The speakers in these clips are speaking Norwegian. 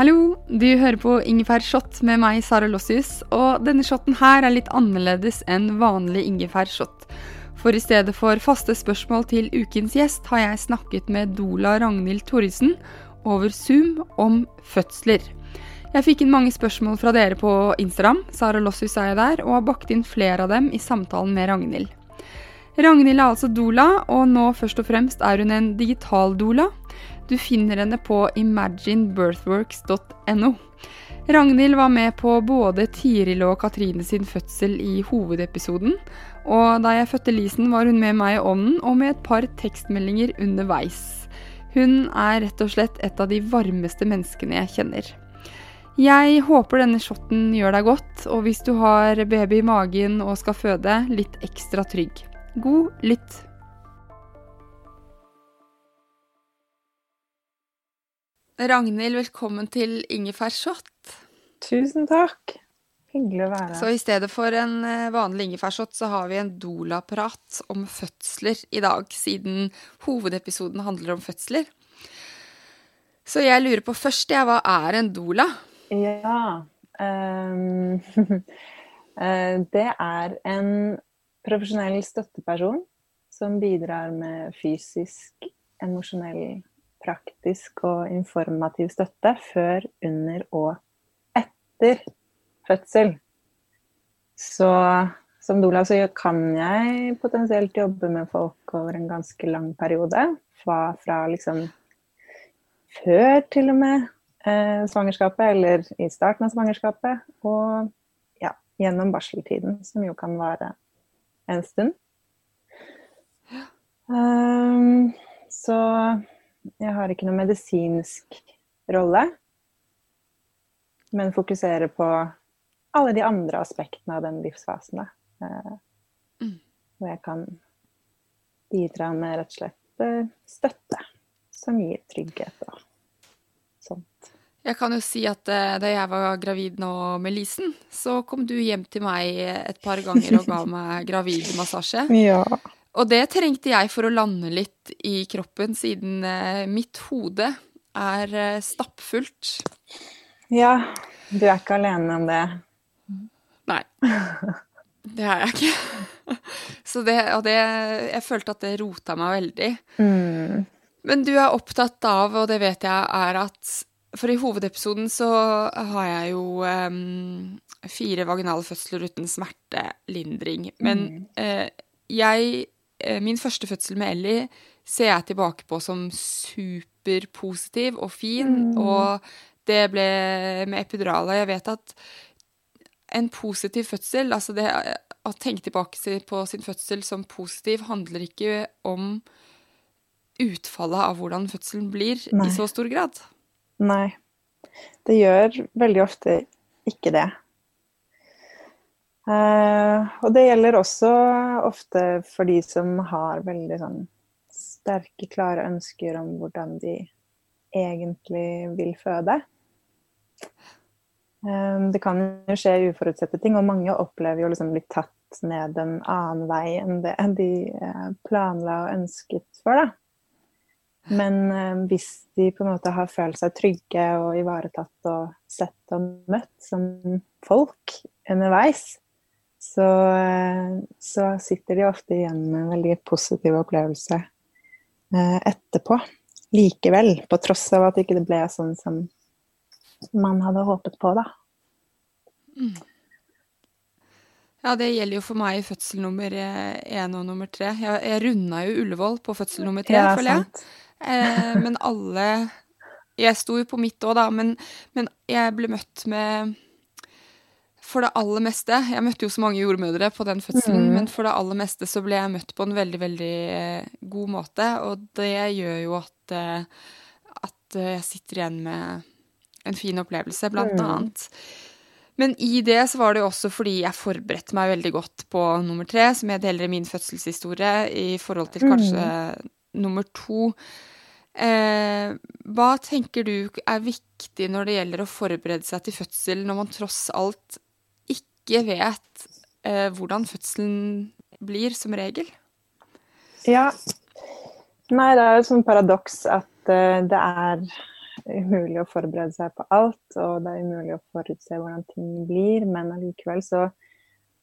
Hallo, du hører på ingefær shot med meg, Sara Lossius, og denne shoten her er litt annerledes enn vanlig ingefær shot. For i stedet for faste spørsmål til ukens gjest, har jeg snakket med Dola Ragnhild Thoresen over Zoom om fødsler. Jeg fikk inn mange spørsmål fra dere på Instagram, Sara Lossius er jeg der, og har bakt inn flere av dem i samtalen med Ragnhild. Ragnhild er altså doula, og nå først og fremst er hun en digital doula. Du finner henne på imaginebirthworks.no. Ragnhild var med på både Tiril og Katrine sin fødsel i hovedepisoden, og da jeg fødte Lisen var hun med meg i ånden og med et par tekstmeldinger underveis. Hun er rett og slett et av de varmeste menneskene jeg kjenner. Jeg håper denne shotten gjør deg godt, og hvis du har baby i magen og skal føde, litt ekstra trygg. God lytt. Ragnhild, velkommen til Ingefær shot. Tusen takk. Hyggelig å være her. Så i stedet for en eh, vanlig ingefærshot, så har vi en dolaprat om fødsler i dag, siden hovedepisoden handler om fødsler. Så jeg lurer på først, jeg, hva er en dola? Ja um, Det er en profesjonell støtteperson som bidrar med fysisk, emosjonell praktisk og informativ støtte før, under og etter fødsel. Så som doula så kan jeg potensielt jobbe med folk over en ganske lang periode. Fra, fra liksom før til og med eh, svangerskapet, eller i starten av svangerskapet. Og ja, gjennom barseltiden, som jo kan vare en stund. Um, så jeg har ikke noen medisinsk rolle, men fokuserer på alle de andre aspektene av den livsfasen. Eh, mm. Hvor jeg kan bidra med rett og slett eh, støtte som gir trygghet og sånt. Jeg kan jo si at eh, da jeg var gravid nå med Lisen, så kom du hjem til meg et par ganger og ga meg gravidmassasje. Ja. Og det trengte jeg for å lande litt i kroppen, siden eh, mitt hode er eh, stappfullt. Ja, du er ikke alene om det. Nei. Det er jeg ikke. Så det, og det Jeg følte at det rota meg veldig. Mm. Men du er opptatt av, og det vet jeg, er at For i hovedepisoden så har jeg jo um, fire vaginale fødsler uten smertelindring. Men mm. uh, jeg Eh, min første fødsel med Ellie ser jeg tilbake på som superpositiv og fin. Mm. Og det ble med epiduraler. Jeg vet at en positiv fødsel, altså det å tenke tilbake på sin fødsel som positiv, handler ikke om utfallet av hvordan fødselen blir Nei. i så stor grad. Nei. Det gjør veldig ofte ikke det. Uh, og det gjelder også ofte for de som har veldig sånn sterke, klare ønsker om hvordan de egentlig vil føde. Um, det kan jo skje uforutsette ting, og mange opplever jo liksom bli tatt ned en annen vei enn det de eh, planla og ønsket for. da. Men hvis de på en måte har følt seg trygge og ivaretatt og sett og møtt som folk underveis, så, så, sitter de ofte igjen med en veldig positiv opplevelse eh, etterpå. Likevel, på tross av at ikke det ble sånn som man hadde håpet på, da. Mm. Ja, det gjelder jo for meg i fødsel nummer én og nummer tre. Jeg, jeg runda jo Ullevål på fødsel nummer tre, ja, føler jeg. Eh, men alle Jeg sto jo på mitt òg, da, men, men, jeg ble møtt med For det aller meste Jeg møtte jo så mange jordmødre på den fødselen, mm. men for det aller meste så ble jeg møtt på en veldig, veldig eh, god måte. Og det gjør jo at, eh, at jeg sitter igjen med en fin opplevelse, blant mm. annet. Men i det så var det jo også fordi jeg forberedte meg veldig godt på nummer tre, som jeg deler i min fødselshistorie, i forhold til kanskje mm. nummer to. Eh, hva tenker du er viktig når det gjelder å forberede seg til fødsel, når man tross alt ikke vet eh, hvordan fødselen blir, som regel? Ja. Nei, det er jo et sånt paradoks at uh, det er umulig å forberede seg på alt, og det er umulig å forutse hvordan ting blir, men allikevel så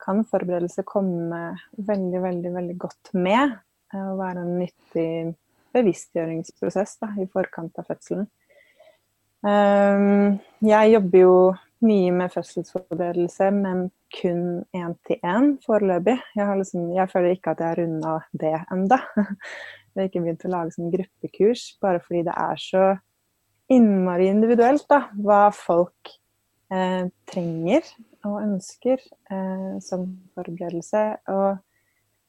kan forberedelse komme veldig, veldig, veldig godt med. Og være en nyttig bevisstgjøringsprosess da, i forkant av fødselen. Um, jeg jobber jo mye med fødselsforberedelse, men kun én-til-én foreløpig. Jeg, liksom, jeg, føler ikke at jeg har runda det enda. Jeg har ikke begynt å lage sånn gruppekurs, bare fordi det er så innmari individuelt da, hva folk eh, trenger og ønsker eh, som forberedelse. Og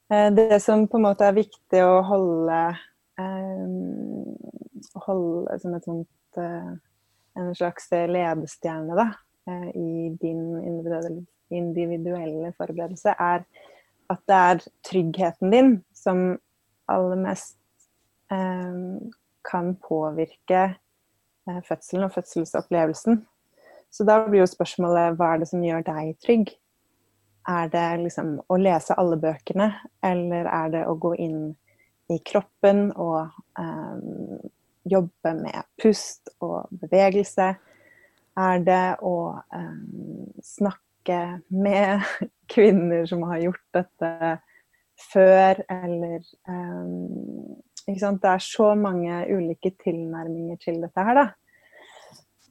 eh, det som på en måte er viktig å holde, eh, holde som et sånt eh, en slags ledestjerne da, i din individuelle, individuelle forberedelse, er at det er tryggheten din som aller mest kan påvirke Eh, fødselen og fødselsopplevelsen. Så da blir jo spørsmålet hva er det som gjør deg trygg? Er det liksom å lese alle bøkene, eller er det å gå inn i kroppen og um, jobbe med pust og bevegelse? Er det å eh, snakke med kvinner som har gjort dette før, eller um, det er så mange ulike tilnærminger til dette her, da.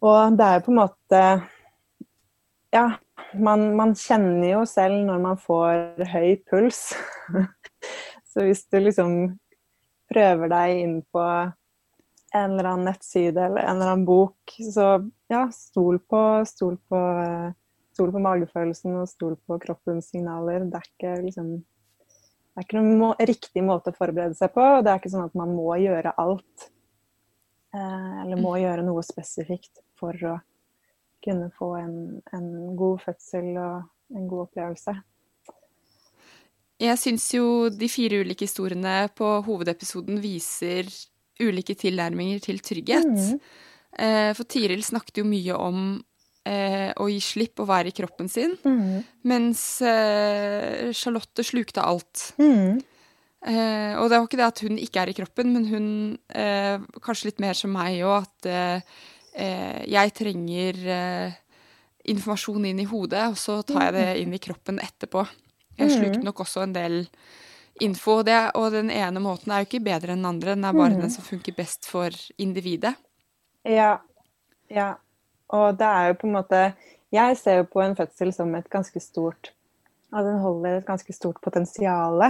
Og det er jo på en måte Ja, man, man kjenner jo selv når man får høy puls. så hvis du liksom prøver deg inn på en eller annen nettside eller en eller annen bok, så ja, stol på, stol på, stol på magefølelsen og stol på kroppens signaler. Det er ikke liksom det er ikke noen må riktig måte å forberede seg på. og Det er ikke sånn at man må gjøre alt. Eh, eller må gjøre noe spesifikt for å kunne få en, en god fødsel og en god opplevelse. Jeg syns jo de fire ulike historiene på hovedepisoden viser ulike tilnærminger til trygghet. Mm. Eh, for Tiril snakket jo mye om eh, å gi slipp og være i kroppen sin. Mm. Mens eh, Charlotte slukte alt. Mm. Eh, og det var ikke det at hun ikke er i kroppen, men hun eh, kanskje litt mer som meg òg, at eh, eh, jeg trenger informasjon inn i hodet, og så tar jeg det inn i kroppen etterpå. Jeg slukte nok også en del info, det, og den ene måten er jo ikke bedre enn den andre, den er bare mm. den som funker best for individet. Ja. Ja. Og det er jo på en måte Jeg ser jo på en fødsel som et ganske stort at den holder et ganske stort potensial.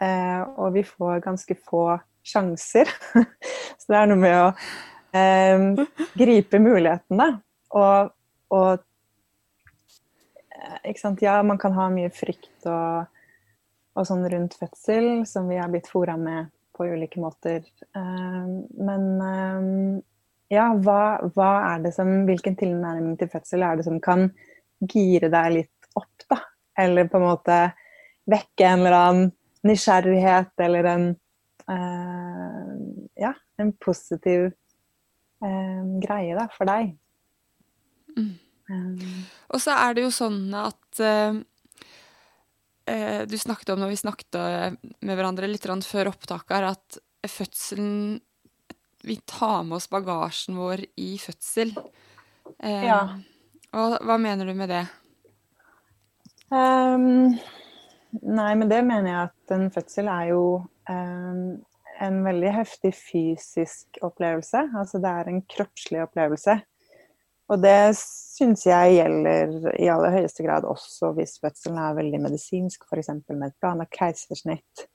Eh, og vi får ganske få sjanser. Så det er noe med å eh, gripe mulighetene. Og, og eh, ikke sant? Ja, man kan ha mye frykt og, og sånn rundt fødsel, som vi har blitt fora med på ulike måter. Eh, men eh, ja, hva, hva, er det som Hvilken tilnærming til fødsel er det som kan gire deg litt opp, da? Eller på en måte vekke en eller annen nysgjerrighet eller en uh, Ja, en positiv greie da, for deg. Mm. Um, Og så er det jo sånn at du snakket om når vi snakket med hverandre litt før opptaket at fødselen vi tar med oss bagasjen vår i fødsel. Eh, ja. Hva, hva, mener du med det? Um, nei, med det mener jeg at en fødsel er jo um, en veldig heftig fysisk opplevelse. Altså det er en kroppslig opplevelse. Og det syns jeg gjelder i aller høyeste grad også hvis fødselen er veldig medisinsk, f.eks. med et planlagt keisersnitt.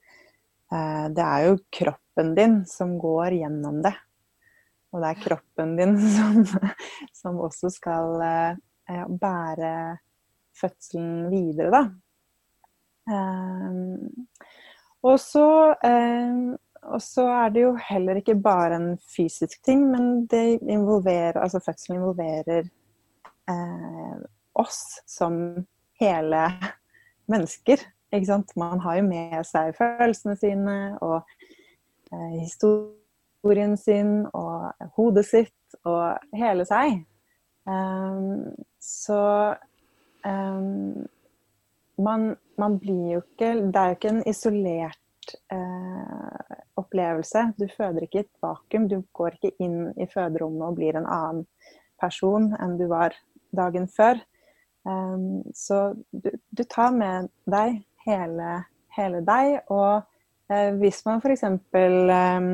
Eh, det er jo kroppen din som går gjennom det. Og det er kroppen din som, som også skal eh, bære fødselen videre, da. Um, og så er det jo heller ikke bare en fysisk ting, men det involverer, altså fødselen involverer eh, oss som hele mennesker. Ikke sant? Man har jo med seg følelsene sine og eh, historien sin og hodet sitt og hele seg. Um, så um, man, man, blir jo ikke Det er jo ikke en isolert eh, opplevelse. Du føder ikke i et vakuum. Du går ikke inn i føderommet og blir en annen person enn du var dagen før. Um, så du, du, tar med deg hele, hele deg. Og uh, hvis man f.eks. Um,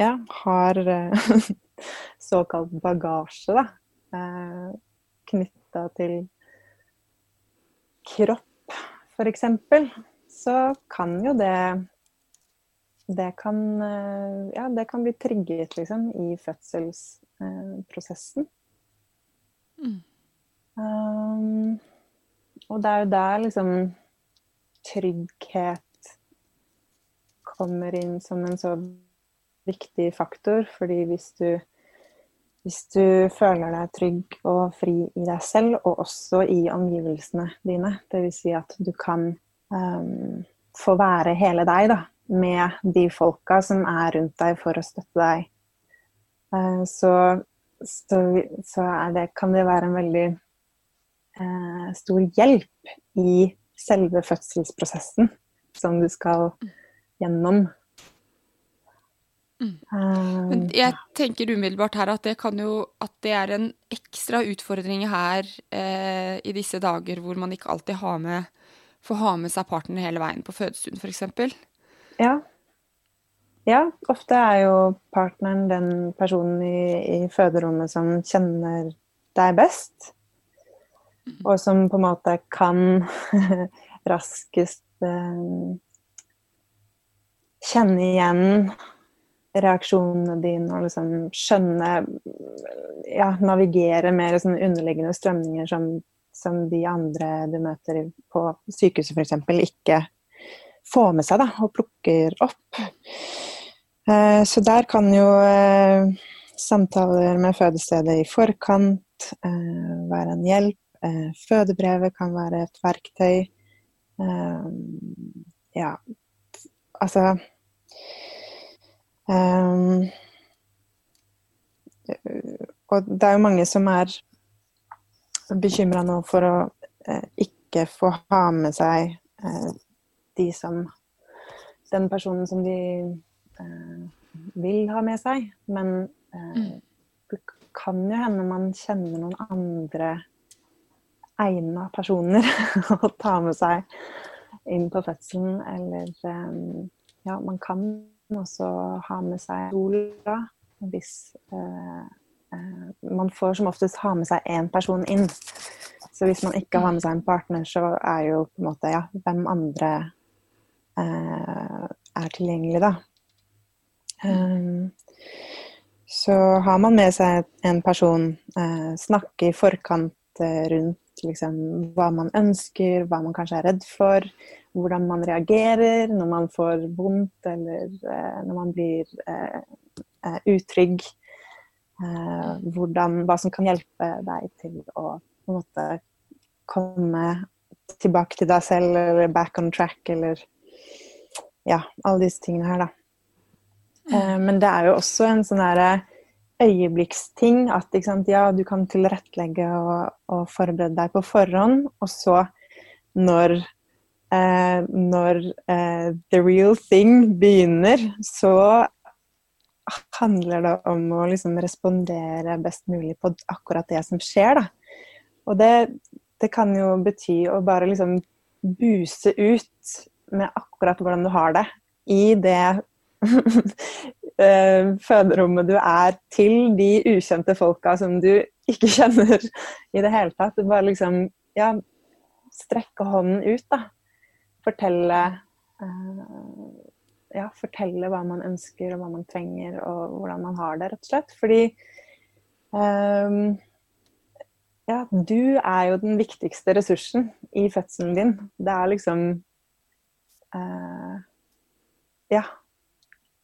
ja, har uh, såkalt bagasje, da, uh, knytta til kropp, f.eks., så kan jo det det kan, eh, ja, det kan bli trigget liksom, i fødselsprosessen. Mm. Um, og det er jo der liksom trygghet kommer inn som en så viktig faktor. Fordi hvis du, hvis du føler deg trygg og fri i deg selv, og også i omgivelsene dine, dvs. Si at du kan um, få være hele deg, da. Med de folka som er rundt deg for å støtte deg. Uh, så, så, så det, kan det være en veldig eh, stor hjelp i selve fødselsprosessen som du skal gjennom. Mm. Men jeg tenker umiddelbart her at det kan jo at det er en ekstra utfordring her eh, i disse dager hvor man ikke alltid har med får ha med seg partneren hele veien på fødestuen, f.eks. Ja. Ja. Ofte er jo partneren den personen i, i føderommet som kjenner deg best. Mm. Og som på en måte kan raskest eh, kjenne igjen reaksjonene dine og liksom skjønne Ja, navigere med liksom underliggende strømninger som som de andre du møter på sykehuset f.eks. ikke får med seg da, og plukker opp. Eh, så der kan jo eh, samtaler med fødestedet i forkant eh, være en hjelp. Fødebrevet kan være et verktøy. Ja, altså Og det er jo mange som er bekymra nå for å ikke få ha med seg de som Den personen som de vil ha med seg. Men eh, mm. det kan jo hende man kjenner noen andre egna personer å ta med seg inn på fødselen, eller eh, Ja, man kan også ha med seg sola hvis eh, Eh, man får som oftest ha med seg én person inn. Så hvis man ikke har med seg en partner, så er jo på en måte ja, hvem andre eh, er tilgjengelig, da. Um, så har man med seg en person, eh, snakke i forkant eh, rundt liksom, hva man ønsker, hva man kanskje er redd for, hvordan man reagerer når man får vondt eller eh, når man blir utrygg. Hvordan, hva som kan hjelpe deg til å på en måte komme tilbake til deg selv, eller back on track, eller ja, alle disse tingene her, da. Eh, men det er jo også en sånn derre øyeblikksting at sant, ja, du kan tilrettelegge og, og, forberede deg på forhånd, og så når eh, når eh, the real thing begynner, så handler det om å liksom respondere best mulig på akkurat det som skjer. Da. Og det, det kan jo bety å bare liksom buse ut med akkurat hvordan du har det i det eh, føderommet du er, til de ukjente folka som du ikke kjenner i det hele tatt. Bare liksom ja, strekke hånden ut, da. Fortelle uh, ja, fortelle hva man ønsker og hva man trenger og hvordan man har det, rett og slett. Fordi um, ja, du er jo den viktigste ressursen i fødselen din. Det er liksom uh, Ja,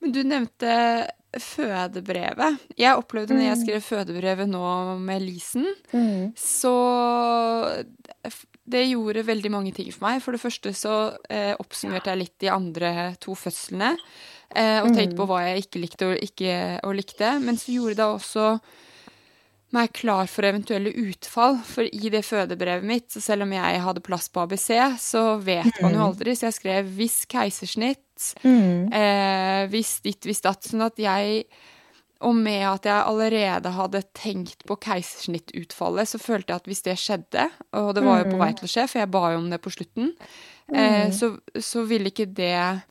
Men du nevnte fødebrevet. Jeg opplevde når jeg mm. skrev fødebrevet nå med Lisen, mm. så det gjorde veldig mange ting for meg. For det første så eh, oppsummerte jeg litt de andre to fødslene. Eh, og tenkte på mm. hva jeg ikke likte og ikke og likte. Men så gjorde det også meg klar for eventuelle utfall. For i det fødebrevet mitt, så selv om jeg hadde plass på ABC, så vet man jo mm. aldri. Så jeg skrev 'hvis keisersnitt', mm. eh, 'hvis ditt, hvis datt'. Sånn at jeg Og med at jeg allerede hadde tenkt på keisersnittutfallet, så følte jeg at hvis det skjedde, og det var jo på vei mm. til å skje, for jeg ba jo om det på slutten, eh, mm. så, så ville ikke det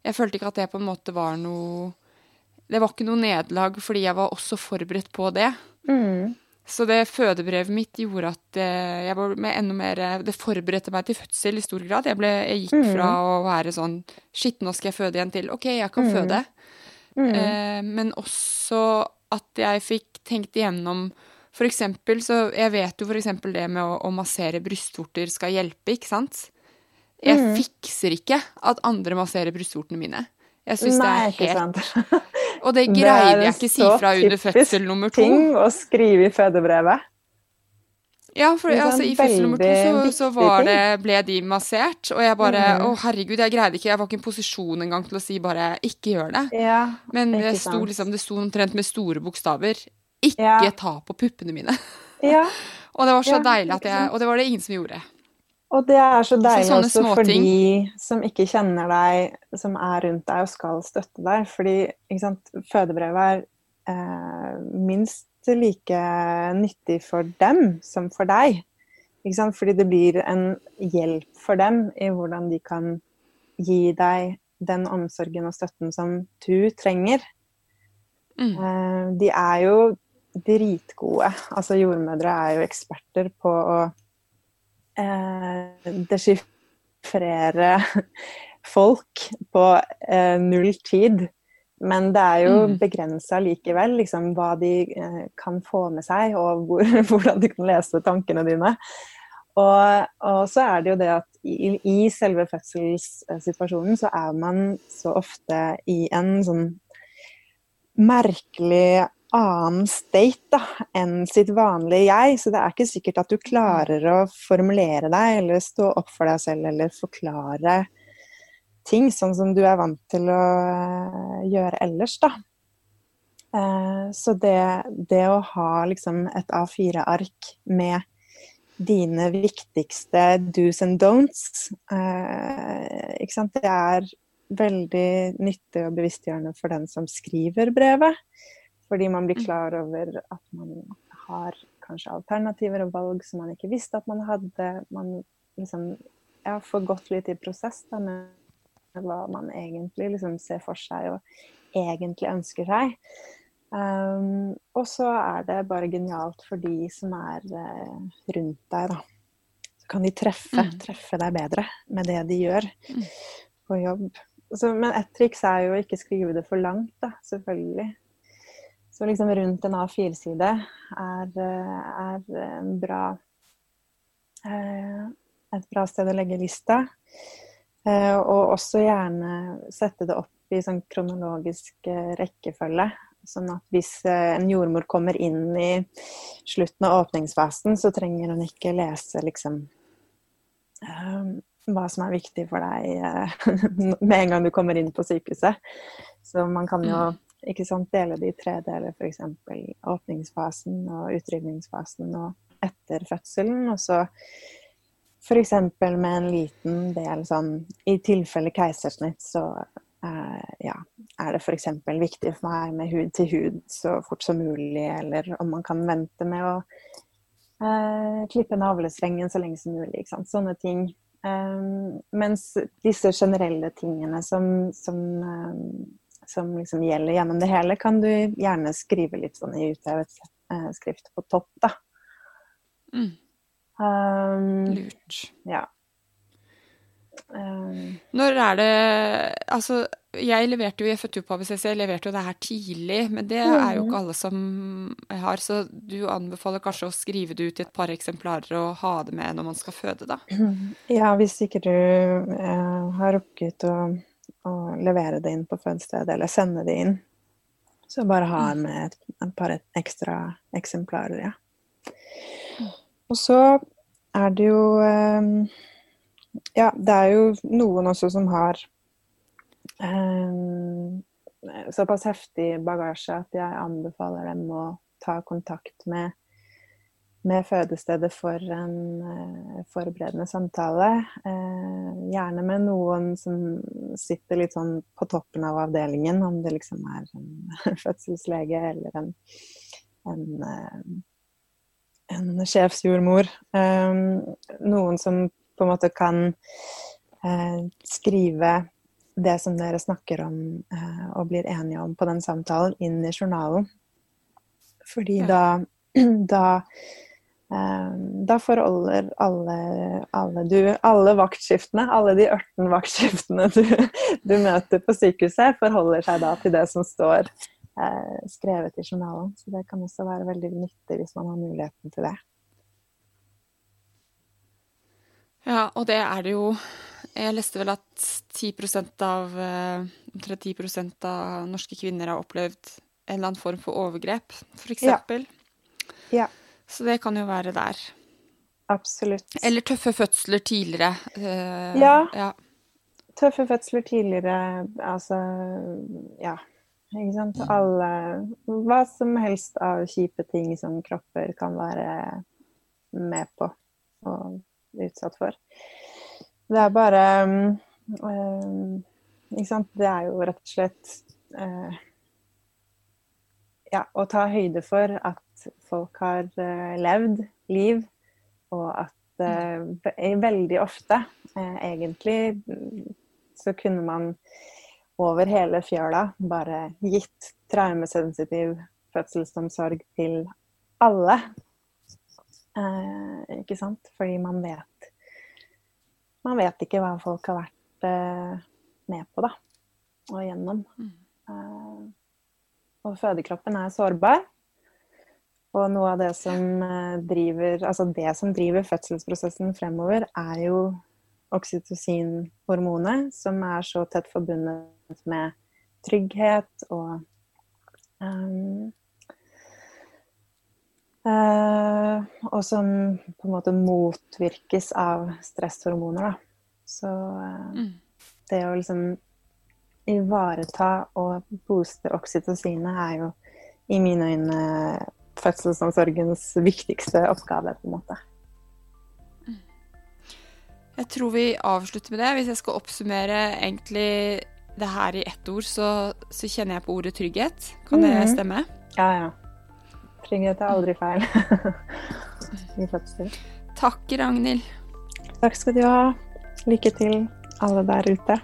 Jeg følte ikke at det på en måte var noe Det var ikke noe nederlag, fordi jeg var også forberedt på det. Mm. Så det fødebrevet mitt gjorde at eh, jeg var med enda mer Det forberedte meg til fødsel i stor grad. Jeg, ble, jeg gikk mm. fra å være sånn Shit, nå skal jeg føde igjen, til OK, jeg kan mm. føde. Mm. Eh, men også at jeg fikk tenkt igjennom For eksempel, så Jeg vet jo for eksempel det med å, å massere brystvorter skal hjelpe, ikke sant? Jeg mm. fikser ikke at andre masserer brystvortene mine. Jeg syns det er helt Og det greide jeg ikke si fra under fødsel nummer to. Det er en så typisk ting å skrive i fødebrevet. Ja, for altså, i fødsel nummer to så, så var det, ble de massert, og jeg bare mm. Å, herregud, jeg greide ikke Jeg var ikke i en posisjon engang til å si bare 'ikke gjør det'. Ja, Men det sto, liksom, det sto omtrent med store bokstaver 'ikke ja. ta på puppene mine'. Ja. og det var så deilig at jeg Og det var det ingen som gjorde. Og det er så deilig så også for de som ikke kjenner deg, som er rundt deg og skal støtte deg. Fordi sant, fødebrevet er eh, minst like nyttig for dem som for deg. Fordi det blir en hjelp for dem i hvordan de kan gi deg den omsorgen og støtten som du trenger. Mm. Eh, de er jo dritgode. Altså jordmødre er jo eksperter på å eh, deschiffrere folk på eh, null tid. Men det er jo mm. begrensa likevel liksom, hva de eh, kan få med seg, og hvor, hvordan de kan lese tankene dine. Og, og, så er det jo det at i, i selve fødselssituasjonen så er man så ofte i en sånn merkelig annen state da, enn sitt vanlige jeg. Så det er ikke sikkert at du klarer å formulere deg eller stå opp for deg selv eller forklare ting sånn som du er vant til å eh, gjøre ellers, da. Eh, så det, det å ha liksom et A4-ark med dine viktigste do's and don'ts, eh, ikke sant, det er veldig nyttig og bevisstgjørende for den som skriver brevet. Fordi man blir mm. klar over at man har kanskje alternativer og valg som man ikke visste at man hadde. Man liksom ja, får gått litt i prosess da, med hva man egentlig liksom ser for seg og egentlig ønsker seg. Um, og så er det bare genialt for de som er uh, rundt deg, da. Så kan de treffe, mm. treffe deg bedre med det de gjør mm. på jobb. Så, men et triks er jo å ikke skrive det for langt, da, selvfølgelig. Så liksom rundt en A4-side er, er, en bra eh, et bra sted å legge lista. Eh, og også gjerne sette det opp i sånn kronologisk eh, rekkefølge. Sånn at hvis eh, en jordmor kommer inn i slutten av åpningsfasen, så trenger hun ikke lese liksom hva som er viktig for deg med en gang du kommer inn på sykehuset. Så man kan jo mm. Ikke sant, dele det i tre deler, f.eks. åpningsfasen og utrydningsfasen og etter fødselen. Og så f.eks. med en liten del sånn I tilfelle keisersnitt, så eh, ja, er det f.eks. viktig for meg med hud til hud så fort som mulig, eller om man kan vente med å eh, klippe navlestrengen så lenge som mulig. Sånne ting. Um, mens disse generelle tingene som, som, um, som liksom gjelder gjennom det hele, kan du gjerne skrive litt sånn i uthevet uh, skrift på topp, da. Mm. Um, Lurt. Ja. Um, Når er det Altså, jeg leverte jo i på ABCC, jeg leverte jo det her tidlig, men det er jo ikke alle som har. Så du anbefaler kanskje å skrive det ut i et par eksemplarer og ha det med når man skal føde, da? Ja, hvis ikke du eh, har rukket å, å, levere det inn på fødestedet, eller sende det inn, så bare ha mm. med et, et par ekstra eksemplarer, ja. Og så er det jo eh, Ja, det er jo noen også som har um, såpass heftig bagasje at jeg anbefaler dem å ta kontakt med, med fødestedet for en uh, forberedende samtale. Uh, gjerne med noen som sitter litt sånn på toppen av avdelingen, om det liksom er en fødselslege eller en, en, uh, en sjefsjordmor. noen som på en måte kan skrive det som dere snakker om eh, og blir enige om på den samtalen, inn i journalen. Fordi da, da eh, da forholder alle, alle, du, alle vaktskiftene, alle de 18 vaktskiftene du, du, møter på sykehuset, forholder seg da til det som står eh, skrevet i journalen. Så det kan også være veldig nyttig hvis man har muligheten til det. Ja, og det er det jo jeg leste vel at 10% av, eh, omtrent 10 av norske kvinner har opplevd en eller annen form for overgrep, f.eks. Ja. ja. Så det kan jo være der. Absolutt. Eller tøffe fødsler tidligere. Uh, ja. ja. Tøffe fødsler tidligere, altså Ja. Ikke sant. Alle Hva som helst av kjipe ting som kropper kan være med på og utsatt for. Det er bare um, Ikke sant. Det er jo rett og slett uh, Ja, å ta høyde for at folk har uh, levd liv, og at uh, veldig ofte, egentlig, så kunne man over hele fjøla bare gitt traumesensitiv fødselsomsorg til alle. Eh, ikke sant? Fordi man vet man vet ikke hva folk har vært eh, med på, da. Og gjennom. Mm. Eh, og fødekroppen er sårbar. Og noe av det som eh, driver Altså det som driver fødselsprosessen fremover, er jo oksytocinhormonet, som er så tett forbundet med trygghet og um, Uh, og som på en måte motvirkes av stresshormoner, da. Så uh, mm. det å liksom ivareta og booste oksytocinet er jo i mine øyne fødselsomsorgens viktigste oppgave, på en måte. Mm. Jeg tror vi avslutter med det. Hvis jeg skal oppsummere egentlig det her i ett ord, så, så kjenner jeg på ordet trygghet. Kan mm. det stemme? Ja, ja. Trygghet er aldri feil i fødsel. Takk, Ragnhild. Takk skal du ha. Lykke til, alle der ute.